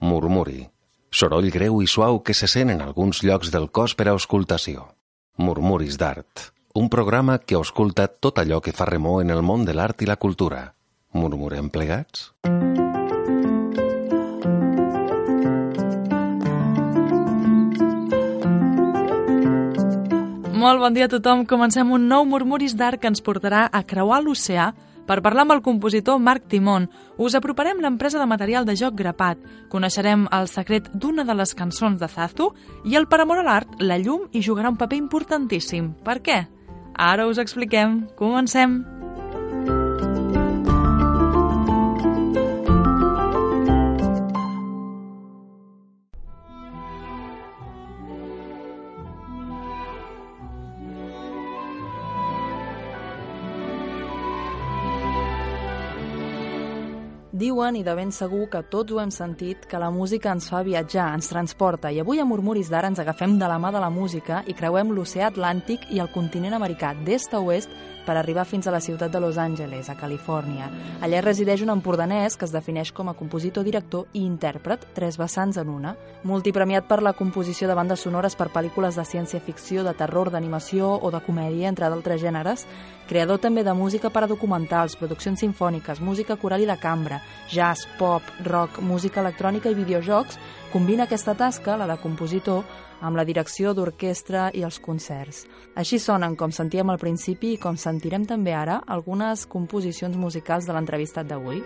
Murmuri. Soroll greu i suau que se sent en alguns llocs del cos per a auscultació. Murmuris d'art. Un programa que ausculta tot allò que fa remor en el món de l'art i la cultura. Murmurem plegats? Molt bon dia a tothom. Comencem un nou Murmuris d'Art que ens portarà a creuar l'oceà per parlar amb el compositor Marc Timon. Us aproparem l'empresa de material de joc Grapat. Coneixerem el secret d'una de les cançons de Zazu i el per amor a l'art, la llum hi jugarà un paper importantíssim. Per què? Ara us expliquem. Comencem. Diuen, i de ben segur que tots ho hem sentit, que la música ens fa viatjar, ens transporta, i avui a Murmuris d'Ara ens agafem de la mà de la música i creuem l'oceà Atlàntic i el continent americà d'est a oest per arribar fins a la ciutat de Los Angeles, a Califòrnia. Allà resideix un empordanès que es defineix com a compositor, director i intèrpret, tres vessants en una. Multipremiat per la composició de bandes sonores per pel·lícules de ciència-ficció, de terror, d'animació o de comèdia, entre d'altres gèneres, creador també de música per a documentals, produccions sinfòniques, música coral i de cambra, jazz, pop, rock, música electrònica i videojocs, combina aquesta tasca, la de compositor, amb la direcció d'orquestra i els concerts. Així sonen, com sentíem al principi i com sentirem també ara, algunes composicions musicals de l'entrevistat d'avui.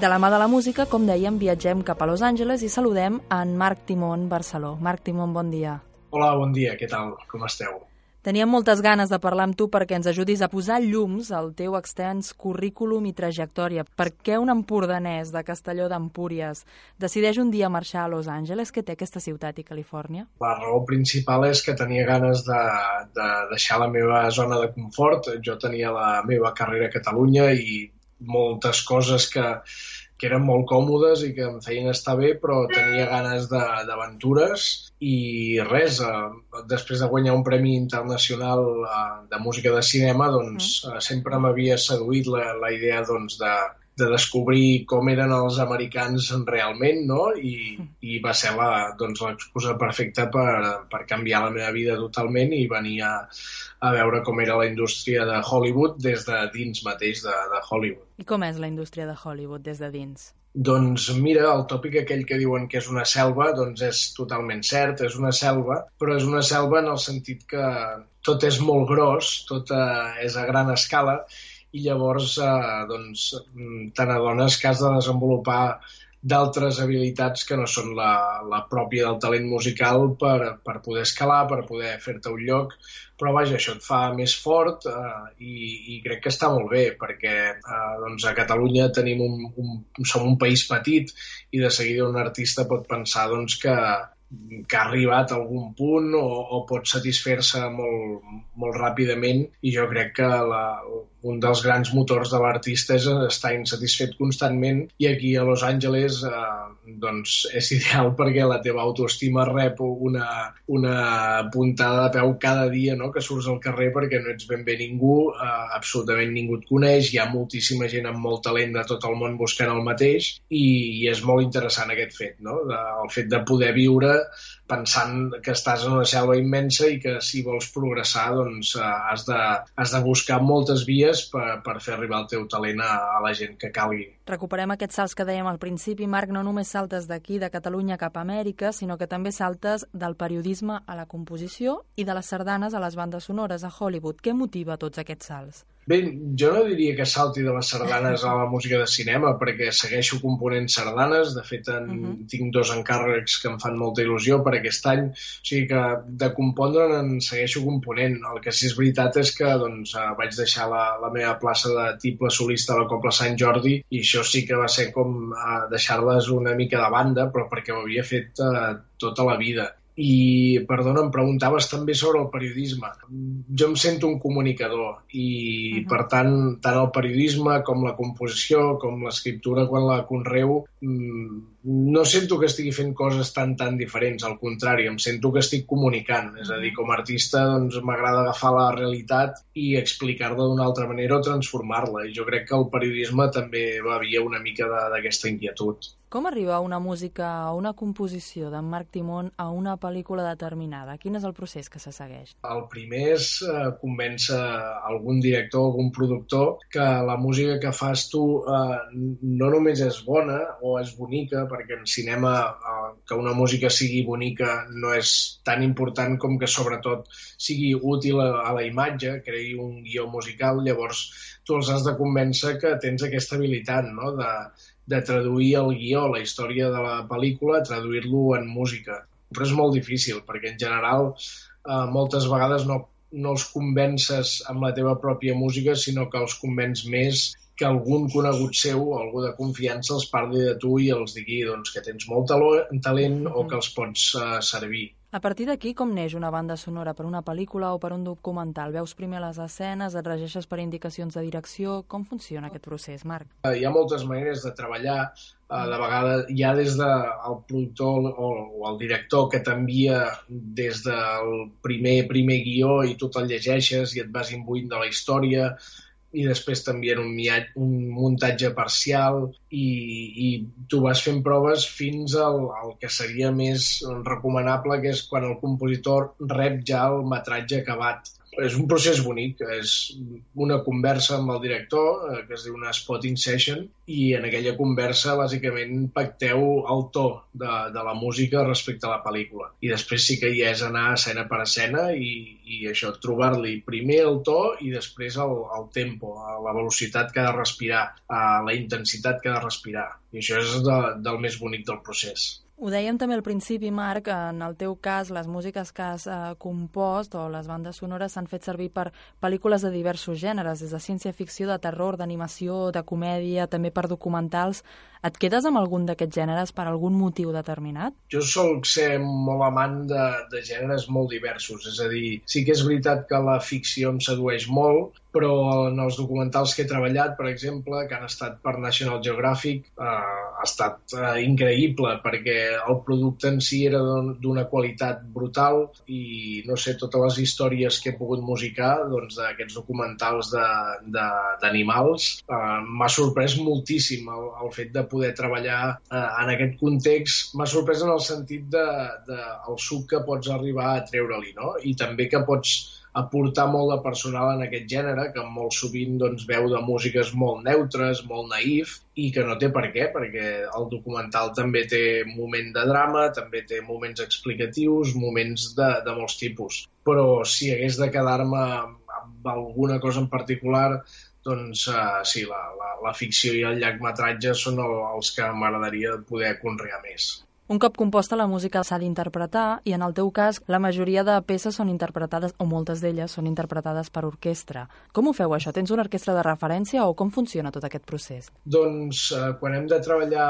De la mà de la música, com dèiem, viatgem cap a Los Angeles i saludem en Marc Timon Barceló. Marc Timon, bon dia. Hola, bon dia, què tal? Com esteu? Teníem moltes ganes de parlar amb tu perquè ens ajudis a posar llums al teu extens currículum i trajectòria. Per què un empordanès de Castelló d'Empúries decideix un dia marxar a Los Angeles? Què té aquesta ciutat i Califòrnia? La raó principal és que tenia ganes de, de deixar la meva zona de confort. Jo tenia la meva carrera a Catalunya i moltes coses que, que eren molt còmodes i que em feien estar bé, però tenia ganes d'aventures. I res, eh, després de guanyar un premi internacional eh, de música de cinema, doncs eh, sempre m'havia seduït la, la idea doncs, de, de descobrir com eren els americans realment, no? I, i va ser doncs, l'excusa doncs, perfecta per, per canviar la meva vida totalment i venir a, a veure com era la indústria de Hollywood des de dins mateix de, de Hollywood. I com és la indústria de Hollywood des de dins? Doncs mira, el tòpic aquell que diuen que és una selva, doncs és totalment cert, és una selva, però és una selva en el sentit que tot és molt gros, tot eh, és a gran escala, i llavors eh, doncs, te n'adones que has de desenvolupar d'altres habilitats que no són la, la pròpia del talent musical per, per poder escalar, per poder fer-te un lloc, però vaja, això et fa més fort eh, i, i crec que està molt bé perquè eh, doncs a Catalunya tenim un, un, som un país petit i de seguida un artista pot pensar doncs, que, que ha arribat a algun punt o, o pot satisfer-se molt, molt ràpidament. I jo crec que la, un dels grans motors de l'artista és estar insatisfet constantment i aquí a Los Angeles eh, doncs és ideal perquè la teva autoestima rep una, una puntada de peu cada dia no? que surts al carrer perquè no ets ben bé ningú, eh, absolutament ningú et coneix, hi ha moltíssima gent amb molt talent de tot el món buscant el mateix i, i és molt interessant aquest fet, no? de, el fet de poder viure pensant que estàs en una selva immensa i que si vols progressar doncs uh, has, de, has de buscar moltes vies per, per fer arribar el teu talent a, a la gent que calgui. Recuperem aquests salts que dèiem al principi, Marc, no només saltes d'aquí, de Catalunya cap a Amèrica, sinó que també saltes del periodisme a la composició i de les sardanes a les bandes sonores a Hollywood. Què motiva tots aquests salts? Bé, jo no diria que salti de les sardanes a la música de cinema, perquè segueixo component sardanes. De fet, en, uh mhm. -huh. tinc dos encàrrecs que em fan molta il·lusió per aquest any. O sigui que de compondre en segueixo component. El que sí és veritat és que doncs, eh, vaig deixar la, la meva plaça de tiple solista a la Copla Sant Jordi i això sí que va ser com uh, deixar-les una mica de banda, però perquè ho havia fet uh, tota la vida i, perdona, em preguntaves també sobre el periodisme. Jo em sento un comunicador i, uh -huh. per tant, tant el periodisme com la composició, com l'escriptura quan la conreu, no sento que estigui fent coses tan, tan diferents. Al contrari, em sento que estic comunicant. És a dir, com a artista doncs, m'agrada agafar la realitat i explicar-la d'una altra manera o transformar-la. I jo crec que el periodisme també va via una mica d'aquesta inquietud. Com arriba una música o una composició d'en Marc Timon a una pel·lícula determinada? Quin és el procés que se segueix? El primer és eh, convèncer algun director, algun productor, que la música que fas tu eh, no només és bona o és bonica, perquè en cinema eh, que una música sigui bonica no és tan important com que sobretot sigui útil a, a la imatge, creï un guió musical, llavors tu els has de convèncer que tens aquesta habilitat no? de, de traduir el guió, la història de la pel·lícula, traduir-lo en música. Però és molt difícil, perquè en general eh, moltes vegades no, no els convences amb la teva pròpia música, sinó que els convenç més que algun conegut seu o algú de confiança els parli de tu i els digui doncs, que tens molt talent o que els pots uh, servir. A partir d'aquí, com neix una banda sonora per una pel·lícula o per un documental? Veus primer les escenes, et regeixes per indicacions de direcció? Com funciona aquest procés, Marc? Uh, hi ha moltes maneres de treballar. Uh, de vegades ja des del de productor o, o el director que t'envia des del primer primer guió i tu te'l llegeixes i et vas imbuint de la història i després t'envien un, un muntatge parcial i, i tu vas fent proves fins al, al que seria més recomanable, que és quan el compositor rep ja el metratge acabat és un procés bonic, és una conversa amb el director, eh, que es diu una spotting session, i en aquella conversa bàsicament pacteu el to de, de la música respecte a la pel·lícula. I després sí que hi és anar escena per escena i, i això, trobar-li primer el to i després el, el tempo, la velocitat que ha de respirar, la intensitat que ha de respirar. I això és de, del més bonic del procés. Ho dèiem també al principi, Marc, en el teu cas, les músiques que has eh, compost o les bandes sonores s'han fet servir per pel·lícules de diversos gèneres, des de ciència-ficció, de terror, d'animació, de comèdia, també per documentals. Et quedes amb algun d'aquests gèneres per algun motiu determinat? Jo sol ser molt amant de, de gèneres molt diversos, és a dir, sí que és veritat que la ficció em sedueix molt, però en els documentals que he treballat, per exemple, que han estat per National Geographic, eh, ha estat eh, increïble perquè el producte en si era d'una qualitat brutal i, no sé, totes les històries que he pogut musicar doncs, d'aquests documentals d'animals eh, m'ha sorprès moltíssim el, el fet de poder treballar eh, en aquest context. M'ha sorprès en el sentit de, de el suc que pots arribar a treure-li, no? I també que pots aportar molt de personal en aquest gènere, que molt sovint doncs, veu de músiques molt neutres, molt naïf, i que no té per què, perquè el documental també té moment de drama, també té moments explicatius, moments de, de molts tipus. Però si hagués de quedar-me amb alguna cosa en particular, doncs uh, sí, la, la, la ficció i el llargmetratge són el, els que m'agradaria poder conrear més. Un cop composta, la música s'ha d'interpretar i, en el teu cas, la majoria de peces són interpretades, o moltes d'elles són interpretades per orquestra. Com ho feu, això? Tens una orquestra de referència o com funciona tot aquest procés? Doncs eh, quan hem de treballar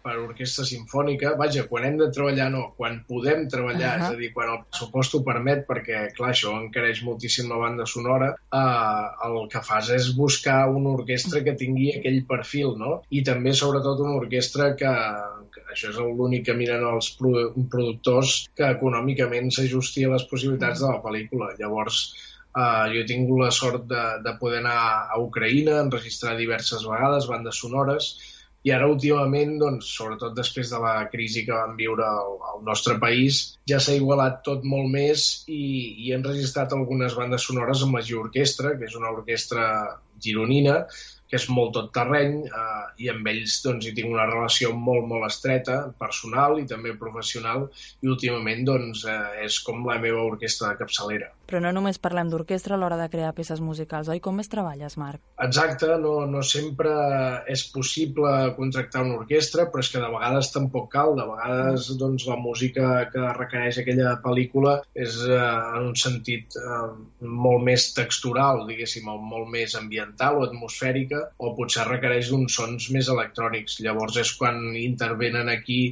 per orquestra sinfònica, vaja, quan hem de treballar no, quan podem treballar, uh -huh. és a dir, quan el pressupost ho permet, perquè, clar, això encareix moltíssim la banda sonora, eh, el que fas és buscar una orquestra que tingui aquell perfil, no? I també, sobretot, una orquestra que, que això és l'únic que miren els productors que econòmicament s'ajusti a les possibilitats de la pel·lícula. Llavors, eh, jo he tingut la sort de, de poder anar a Ucraïna, enregistrar diverses vegades bandes sonores, I ara, últimament, doncs, sobretot després de la crisi que vam viure al, al nostre país, ja s'ha igualat tot molt més i, i hem registrat algunes bandes sonores amb la G Orquestra, que és una orquestra gironina, que és molt tot terreny eh, i amb ells doncs, hi tinc una relació molt, molt estreta, personal i també professional i últimament doncs, eh, és com la meva orquestra de capçalera. Però no només parlem d'orquestra a l'hora de crear peces musicals, oi? Com més treballes, Marc? Exacte, no, no sempre és possible contractar una orquestra, però és que de vegades tampoc cal. De vegades doncs, la música que requereix aquella pel·lícula és eh, en un sentit eh, molt més textural, diguéssim, o molt més ambiental o atmosfèrica, o potser requereix uns sons més electrònics. Llavors és quan intervenen aquí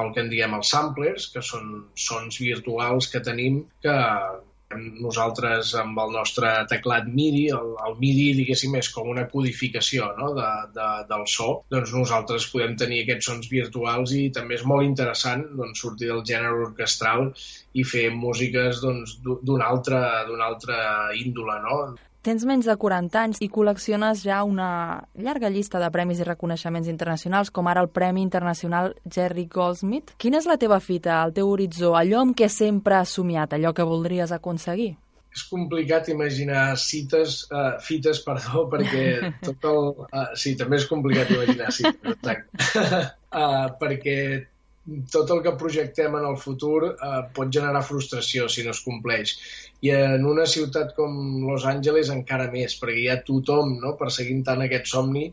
el que en diem els samplers, que són sons virtuals que tenim que nosaltres amb el nostre teclat MIDI, el, el MIDI diguéssim és com una codificació no? de, de, del so, doncs nosaltres podem tenir aquests sons virtuals i també és molt interessant doncs, sortir del gènere orquestral i fer músiques doncs, d'una doncs, altra, altra índole, no? Tens menys de 40 anys i col·lecciones ja una llarga llista de premis i reconeixements internacionals, com ara el Premi Internacional Jerry Goldsmith. Quina és la teva fita, el teu horitzó, allò amb què sempre has somiat, allò que voldries aconseguir? És complicat imaginar cites, uh, fites, perdó, perquè tot el... Uh, sí, també és complicat imaginar cites, exacte. uh, perquè tot el que projectem en el futur eh, pot generar frustració si no es compleix. I en una ciutat com Los Angeles encara més, perquè hi ha tothom no, perseguint tant aquest somni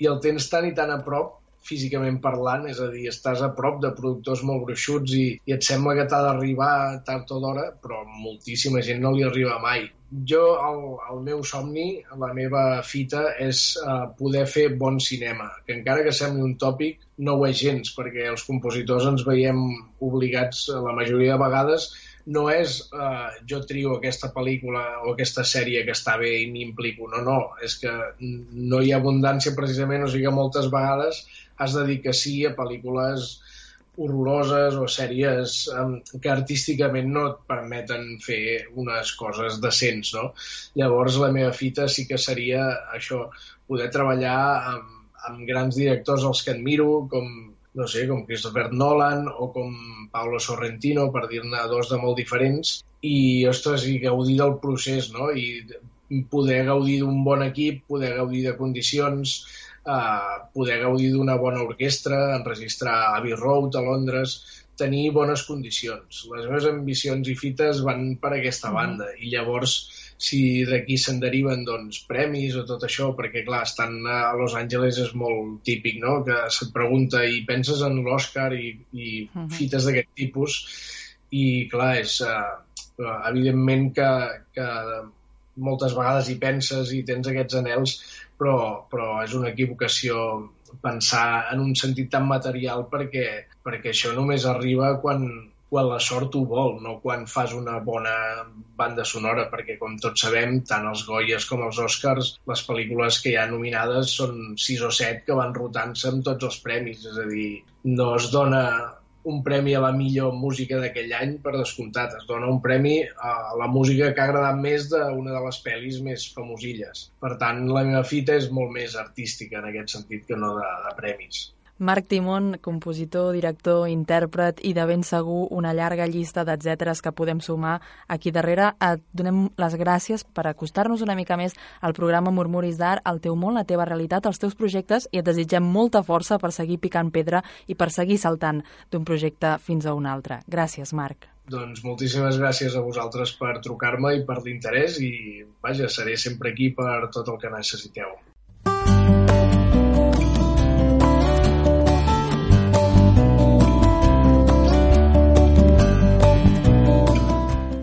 i el tens tan i tan a prop físicament parlant, és a dir, estàs a prop de productors molt gruixuts i, i et sembla que t'ha d'arribar tard o d'hora, però moltíssima gent no li arriba mai. Jo, el, el meu somni, la meva fita, és uh, poder fer bon cinema, que encara que sembli un tòpic, no ho és gens, perquè els compositors ens veiem obligats, la majoria de vegades, no és uh, jo trio aquesta pel·lícula o aquesta sèrie que està bé i m'hi implico. No, no, és que no hi ha abundància precisament, o sigui que moltes vegades has de dir que sí a pel·lícules horroroses o sèries um, que artísticament no et permeten fer unes coses decents, no? Llavors la meva fita sí que seria això, poder treballar amb, amb grans directors als que admiro, com no sé, com Christopher Nolan o com Paolo Sorrentino, per dir-ne dos de molt diferents, i, ostres, i gaudir del procés, no? I poder gaudir d'un bon equip, poder gaudir de condicions, eh, poder gaudir d'una bona orquestra, enregistrar Abbey Road a Londres, tenir bones condicions. Les meves ambicions i fites van per aquesta banda, i llavors si d'aquí se'n deriven doncs, premis o tot això, perquè clar, estan a Los Angeles és molt típic, no?, que se't pregunta i penses en l'Oscar i, i uh -huh. fites d'aquest tipus i clar, és uh, evidentment que, que moltes vegades hi penses i tens aquests anels, però, però és una equivocació pensar en un sentit tan material perquè, perquè això només arriba quan, quan la sort ho vol, no quan fas una bona banda sonora, perquè com tots sabem, tant els Goyes com els Oscars, les pel·lícules que hi ha nominades són sis o set que van rotant-se amb tots els premis, és a dir, no es dona un premi a la millor música d'aquell any per descomptat, es dona un premi a la música que ha agradat més d'una de les pel·lis més famosilles. Per tant, la meva fita és molt més artística en aquest sentit que no de, de premis. Marc Timon, compositor, director, intèrpret i de ben segur una llarga llista d'etcèteres que podem sumar aquí darrere. Et donem les gràcies per acostar-nos una mica més al programa Murmuris d'Art, al teu món, la teva realitat, els teus projectes i et desitgem molta força per seguir picant pedra i per seguir saltant d'un projecte fins a un altre. Gràcies, Marc. Doncs moltíssimes gràcies a vosaltres per trucar-me i per l'interès i, vaja, seré sempre aquí per tot el que necessiteu.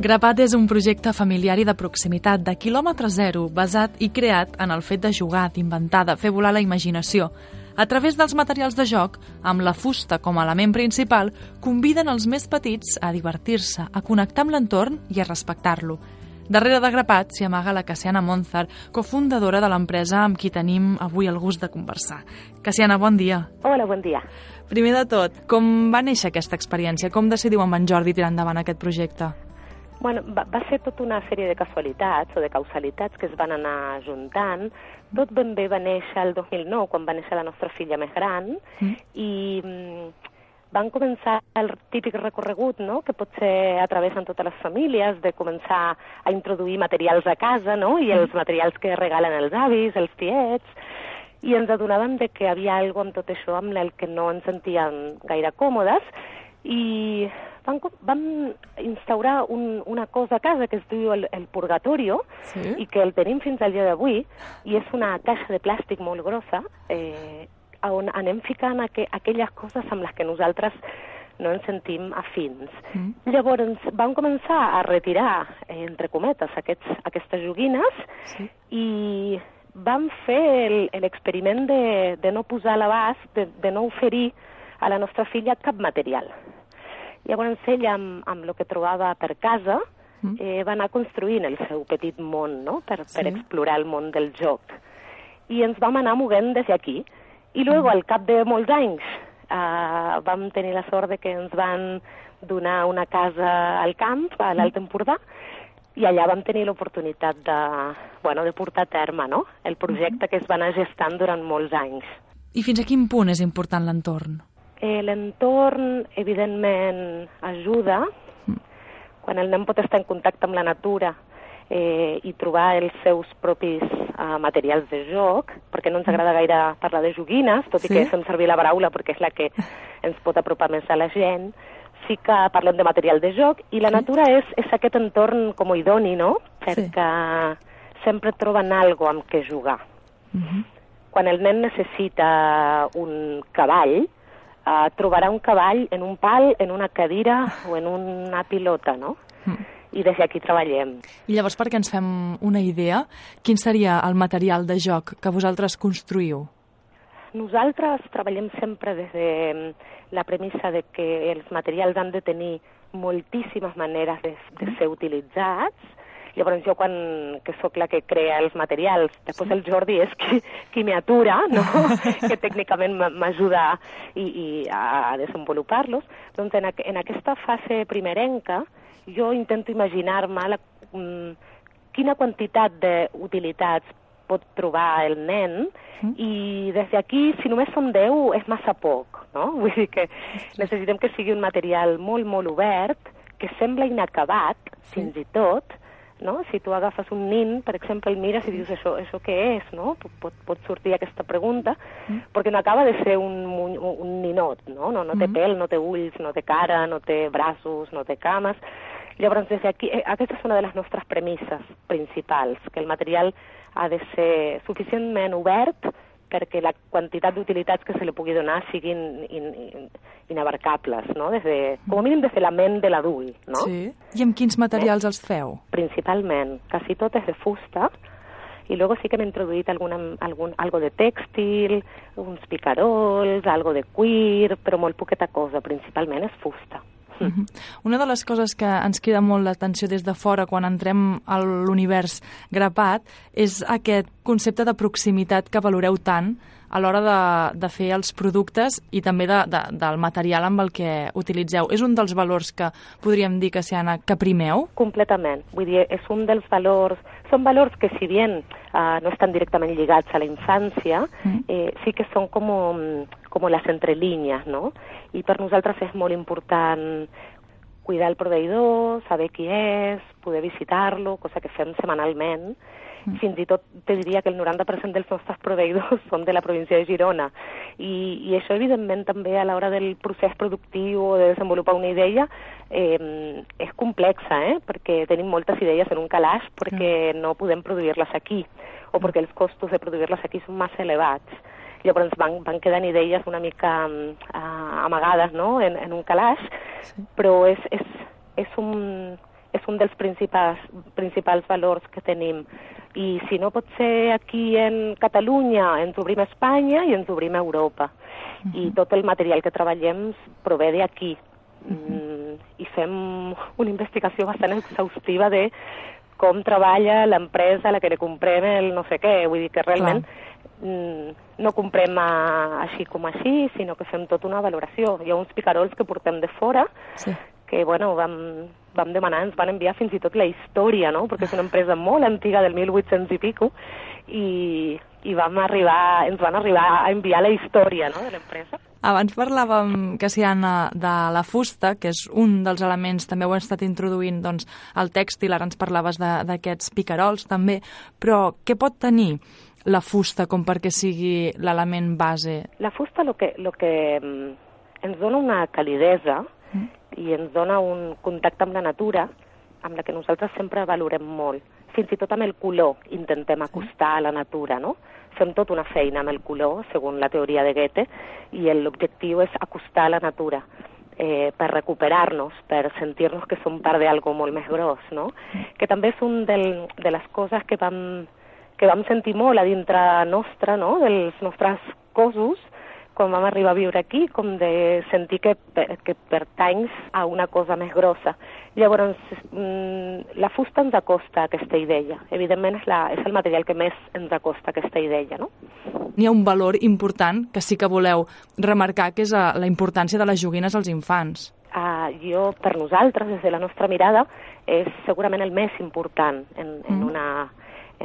Grapat és un projecte familiar i de proximitat de quilòmetre zero, basat i creat en el fet de jugar, d'inventar, de fer volar la imaginació. A través dels materials de joc, amb la fusta com a element principal, conviden els més petits a divertir-se, a connectar amb l'entorn i a respectar-lo. Darrere de Grapat s'hi amaga la Cassiana Monzar, cofundadora de l'empresa amb qui tenim avui el gust de conversar. Cassiana, bon dia. Hola, bon dia. Primer de tot, com va néixer aquesta experiència? Com decidiu amb en Jordi tirar endavant aquest projecte? Bueno, va, va ser tota una sèrie de casualitats o de causalitats que es van anar juntant. Tot ben bé va néixer el 2009, quan va néixer la nostra filla més gran, mm. i mm, van començar el típic recorregut no? que potser atravessen totes les famílies, de començar a introduir materials a casa, no? i els materials que regalen els avis, els tiets, i ens adonàvem de que havia alguna amb tot això amb el que no ens sentíem gaire còmodes, i van, van instaurar un, una cosa a casa que es diu el, el purgatorio sí? i que el tenim fins al dia d'avui i és una caixa de plàstic molt grossa eh, on anem ficant aqu aquelles coses amb les que nosaltres no ens sentim afins. Mm. Llavors vam començar a retirar, eh, entre cometes, aquests, aquestes joguines sí. i vam fer l'experiment de, de no posar a l'abast, de, de no oferir a la nostra filla cap material. Llavors ella, amb, amb el que trobava per casa, mm. eh, va anar construint el seu petit món, no?, per, sí. per explorar el món del joc. I ens vam anar movent des d'aquí. I luego, al cap de molts anys, eh, vam tenir la sort de que ens van donar una casa al camp, a l'Alt Empordà, i allà vam tenir l'oportunitat de, bueno, de portar a terme no? el projecte que es va anar gestant durant molts anys. I fins a quin punt és important l'entorn? Eh, l'entorn, evidentment, ajuda. Mm. Quan el nen pot estar en contacte amb la natura, eh, i trobar els seus propis eh, materials de joc, perquè no ens agrada gaire parlar de joguines, tot sí? i que fem servir la paraula perquè és la que ens pot apropar més a la gent, sí que parlem de material de joc i la sí? natura és, és aquest entorn com idoni, no? Perquè sí. sempre troben algo amb què jugar. Uh mhm. -huh. Quan el nen necessita un cavall, eh, trobarà un cavall en un pal, en una cadira o en una pilota, no? Uh mm. -huh i des d'aquí treballem. I llavors, perquè ens fem una idea, quin seria el material de joc que vosaltres construïu? Nosaltres treballem sempre des de mm, la premissa de que els materials han de tenir moltíssimes maneres de, de ser utilitzats, Llavors jo quan que sóc la que crea els materials, després el Jordi és qui, qui m'atura, no? que tècnicament m'ajuda i, i a desenvolupar-los, doncs en, en aquesta fase primerenca jo intento imaginar-me la, mm, quina quantitat d'utilitats pot trobar el nen mm. i des d'aquí, si només som 10, és massa poc, no? Vull dir que necessitem que sigui un material molt, molt obert, que sembla inacabat, sí. fins i tot, no? Si tu agafes un nin, per exemple, el mires i dius això, això què és, no? Pot, pot sortir aquesta pregunta, mm. perquè no acaba de ser un, un, un ninot, no? No, no té mm. pèl, no té ulls, no té cara, no té braços, no té cames, Llavors, des d'aquí, eh, aquesta és una de les nostres premisses principals, que el material ha de ser suficientment obert perquè la quantitat d'utilitats que se li pugui donar siguin in, in, inabarcables, no? Des de, com a mínim des de la ment de l'adult, no? Sí. I amb quins materials eh? els feu? Principalment. Quasi tot és de fusta, i luego sí que hem introduït alguna, algun, algo de tèxtil, uns picarols, algo de cuir, però molt poqueta cosa, principalment és fusta. -huh. Una de les coses que ens queda molt l'atenció des de fora quan entrem a l'univers grapat és aquest concepte de proximitat que valoreu tant a l'hora de, de fer els productes i també de, de, del material amb el que utilitzeu. És un dels valors que podríem dir que, Siana, que primeu? Completament. Vull dir, és un dels valors... Són valors que, si bien eh, no estan directament lligats a la infància, mm. eh, sí que són com com les entrelínies, no? I per nosaltres és molt important cuidar el proveïdor, saber qui és, poder visitar-lo, cosa que fem setmanalment. Mm. Fins i tot te diria que el 90% dels nostres proveïdors són de la província de Girona. I, i això, evidentment, també a l'hora del procés productiu o de desenvolupar una idea eh, és complexa, eh? perquè tenim moltes idees en un calaix perquè mm. no podem produir-les aquí o perquè els costos de produir-les aquí són massa elevats. Llavors van, van quedant idees una mica uh, amagades no? en, en un calaix, sí. però és, és, és, un, és un dels principals, principals valors que tenim. I si no pot ser aquí en Catalunya, ens obrim a Espanya i ens obrim a Europa. Uh -huh. I tot el material que treballem prové d'aquí. Uh -huh. mm, I fem una investigació bastant exhaustiva de com treballa l'empresa a la que li comprem el no sé què. Vull dir que realment Clar no comprem a, així com així, sinó que fem tota una valoració. Hi ha uns picarols que portem de fora, sí. que bueno, vam, vam demanar, ens van enviar fins i tot la història, no? perquè és una empresa molt antiga del 1800 i pico, i, i vam arribar, ens van arribar a enviar la història no? de l'empresa. Abans parlàvem, que si Anna, de la fusta, que és un dels elements, també ho hem estat introduint doncs, al tèxtil, ara ens parlaves d'aquests picarols també, però què pot tenir la fusta com perquè sigui l'element base? La fusta lo que, lo que mm, ens dona una calidesa mm. i ens dona un contacte amb la natura amb la que nosaltres sempre valorem molt. Fins i tot amb el color intentem acostar a la natura, no? Fem tot una feina amb el color, segons la teoria de Goethe, i l'objectiu és acostar a la natura eh, per recuperar-nos, per sentir-nos que som part d'algo molt més gros, no? Que també és un del, de les coses que vam, que vam sentir molt a dintre nostra, no?, dels nostres cossos, quan vam arribar a viure aquí, com de sentir que, que pertanys a una cosa més grossa. Llavors, mm, la fusta ens acosta a aquesta idea. Evidentment, és, la, és el material que més ens acosta a aquesta idea, no? N'hi ha un valor important que sí que voleu remarcar, que és uh, la importància de les joguines als infants. Uh, jo, per nosaltres, des de la nostra mirada, és segurament el més important en, en mm. una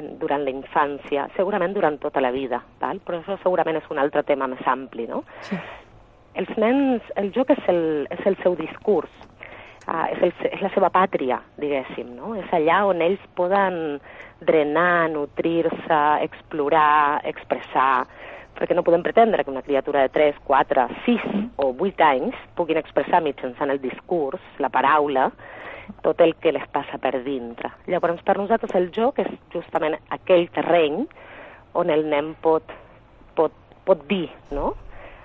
en, durant la infància, segurament durant tota la vida, val? però això segurament és un altre tema més ampli. No? Sí. Els nens, el joc és el, és el seu discurs, uh, és, el, és la seva pàtria, diguéssim, no? és allà on ells poden drenar, nutrir-se, explorar, expressar, perquè no podem pretendre que una criatura de 3, 4, 6 o 8 anys puguin expressar mitjançant el discurs, la paraula, tot el que les passa per dintre. Llavors, per nosaltres el joc és justament aquell terreny on el nen pot, pot, pot dir, no?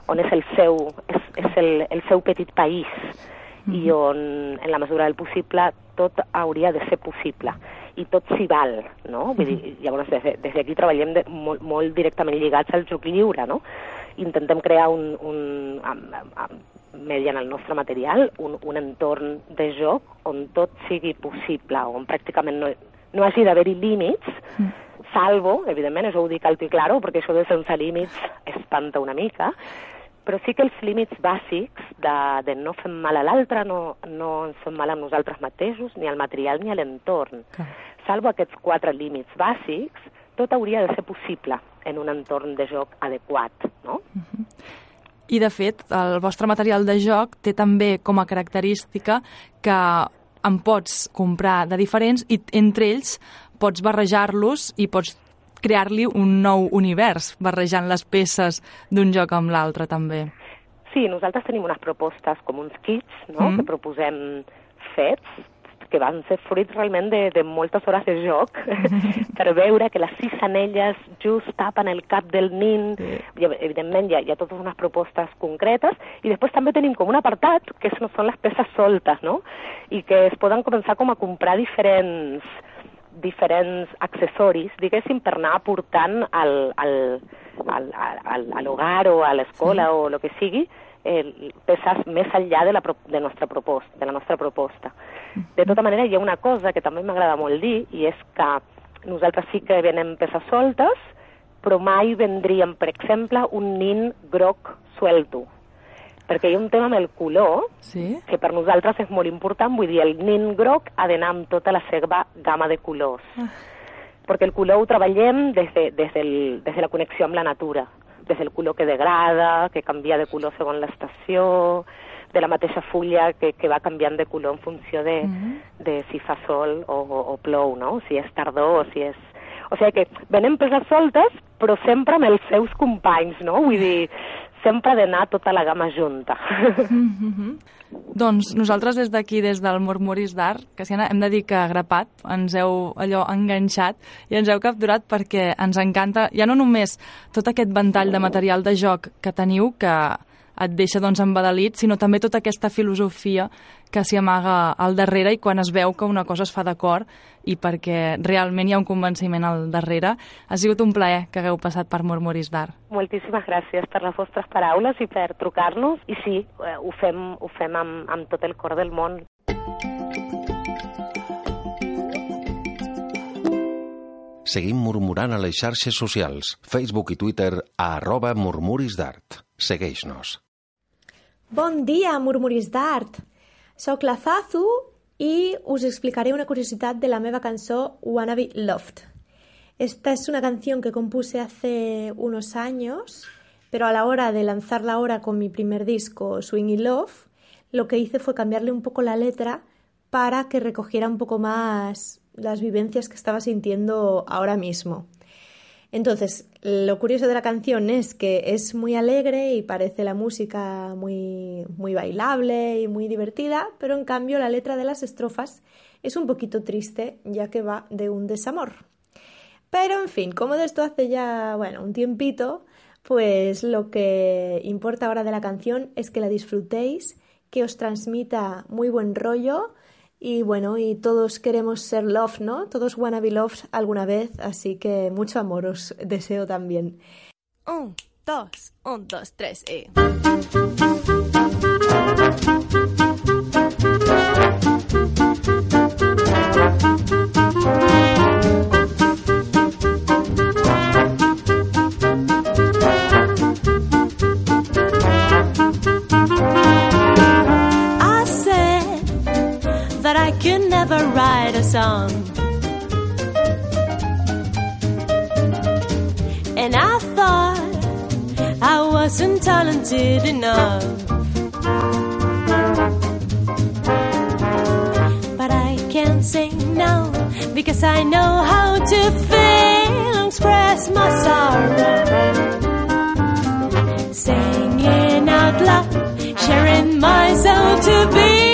on és el seu, és, és el, el seu petit país mm -hmm. i on, en la mesura del possible, tot hauria de ser possible i tot s'hi val, no? Vull dir, llavors, des, des d'aquí treballem de, molt, molt directament lligats al joc lliure, no? Intentem crear un, un amb, amb, mediant el nostre material, un, un entorn de joc on tot sigui possible, on pràcticament no, no hagi d'haver-hi límits, mm. salvo, evidentment, això ho dic alto i claro, perquè això de sense límits espanta una mica, però sí que els límits bàsics de, de no fer mal a l'altre, no, no ens fem mal a nosaltres mateixos, ni al material ni a l'entorn. Salvo aquests quatre límits bàsics, tot hauria de ser possible en un entorn de joc adequat, no? Uh mhm. -huh. I, de fet, el vostre material de joc té també com a característica que en pots comprar de diferents i entre ells pots barrejar-los i pots crear-li un nou univers, barrejant les peces d'un joc amb l'altre, també. Sí, nosaltres tenim unes propostes com uns kits, no?, mm. que proposem fets que van ser fruits realment de, de moltes hores de joc per veure que les sis anelles just tapen el cap del nin. Sí. I, evidentment hi ha, hi ha totes unes propostes concretes i després també tenim com un apartat que no són les peces soltes, no? I que es poden començar com a comprar diferents diferents accessoris, diguéssim, per anar aportant al, al, al, al, a l'hogar o a l'escola sí. o el que sigui, eh, peces més enllà de la, de, nostra proposta, de la nostra proposta. De tota manera, hi ha una cosa que també m'agrada molt dir, i és que nosaltres sí que venem peces soltes, però mai vendríem, per exemple, un nin groc suelto. Perquè hi ha un tema amb el color, sí? que per nosaltres és molt important, vull dir, el nin groc ha d'anar amb tota la seva gamma de colors. Ah. Perquè el color ho treballem des de, des, del, des de la connexió amb la natura des del color que degrada, que canvia de color segons l'estació, de la mateixa fulla que, que va canviant de color en funció de, mm -hmm. de si fa sol o, o, o plou, no? Si és tardor o si és... O sigui que venen peses soltes, però sempre amb els seus companys, no? Vull dir, sempre d'anar tota la gamma junta. Mm -hmm. Doncs nosaltres des d'aquí, des del Murmuris d'Art, que si hem de dir que grapat, ens heu allò enganxat i ens heu capturat perquè ens encanta, ja no només tot aquest ventall de material de joc que teniu, que et deixa doncs embadalit, sinó també tota aquesta filosofia que s'hi amaga al darrere i quan es veu que una cosa es fa d'acord i perquè realment hi ha un convenciment al darrere. Ha sigut un plaer que hagueu passat per Murmuris d'Art. Moltíssimes gràcies per les vostres paraules i per trucar-nos. I sí, eh, ho fem, ho fem amb, amb tot el cor del món. Seguim murmurant a les xarxes socials, Facebook i Twitter, a arroba murmuris d'art. Segueix-nos. Bon murmuris d'art! Soc la Zazu i explicaré una curiositat de la meva cançó Wannabe Loved. Esta es una canción que compuse hace unos años, pero a la hora de lanzarla ahora con mi primer disco, Swingy Love, lo que hice fue cambiarle un poco la letra para que recogiera un poco más las vivencias que estaba sintiendo ahora mismo. Entonces, lo curioso de la canción es que es muy alegre y parece la música muy, muy bailable y muy divertida, pero en cambio la letra de las estrofas es un poquito triste, ya que va de un desamor. Pero en fin, como de esto hace ya, bueno, un tiempito, pues lo que importa ahora de la canción es que la disfrutéis, que os transmita muy buen rollo y bueno, y todos queremos ser love, ¿no? Todos wanna be alguna vez, así que mucho amor os deseo también. Un, dos, un, dos, tres y... write a song. And I thought I wasn't talented enough. But I can't sing now because I know how to feel and express my sorrow. Singing out loud, sharing myself to be.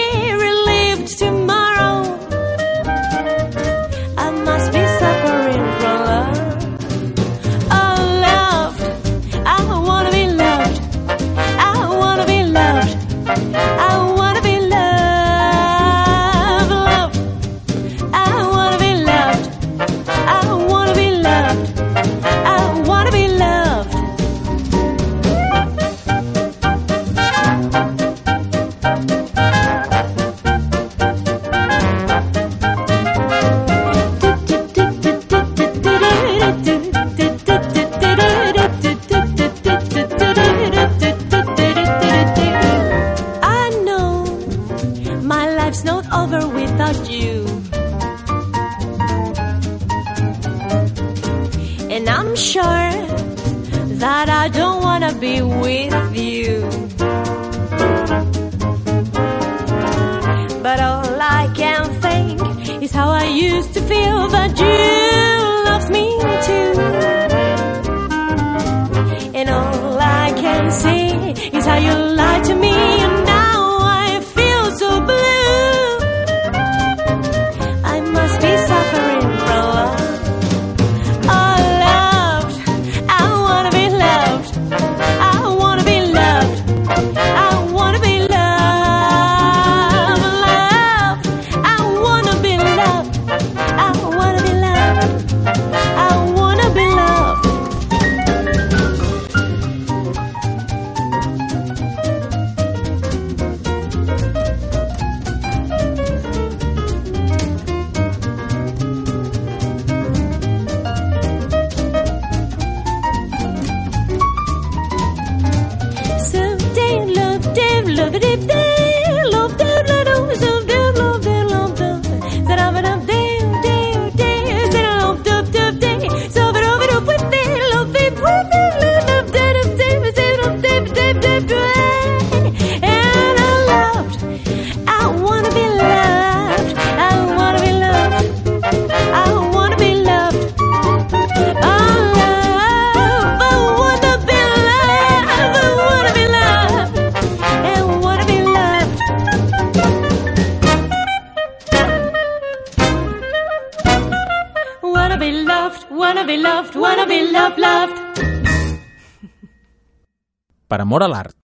Per amor a l'art.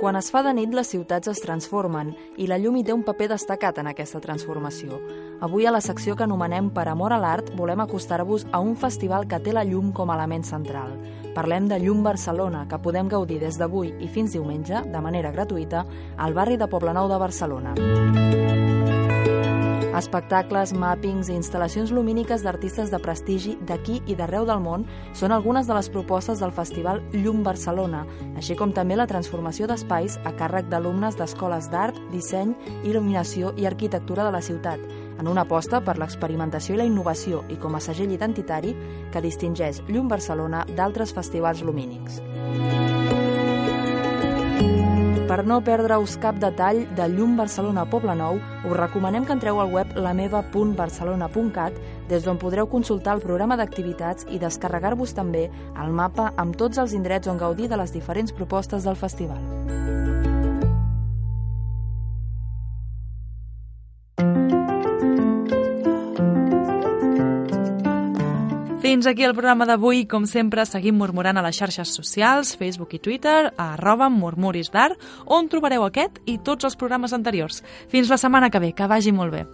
Quan es fa de nit, les ciutats es transformen i la llum hi té un paper destacat en aquesta transformació. Avui, a la secció que anomenem Per amor a l'art, volem acostar-vos a un festival que té la llum com a element central. Parlem de Llum Barcelona, que podem gaudir des d'avui i fins diumenge, de manera gratuïta, al barri de Poblenou de Barcelona. Música Espectacles, màpings i instal·lacions lumíniques d'artistes de prestigi d'aquí i d'arreu del món són algunes de les propostes del Festival Llum Barcelona, així com també la transformació d'espais a càrrec d'alumnes d'escoles d'art, disseny, il·luminació i arquitectura de la ciutat, en una aposta per l'experimentació i la innovació i com a segell identitari que distingeix Llum Barcelona d'altres festivals lumínics. Per no perdre-us cap detall de Llum Barcelona Poble Nou, us recomanem que entreu al web lameva.barcelona.cat des d'on podreu consultar el programa d'activitats i descarregar-vos també el mapa amb tots els indrets on gaudir de les diferents propostes del festival. Fins aquí el programa d'avui. Com sempre, seguim murmurant a les xarxes socials, Facebook i Twitter, a arroba murmuris d'art, on trobareu aquest i tots els programes anteriors. Fins la setmana que ve. Que vagi molt bé.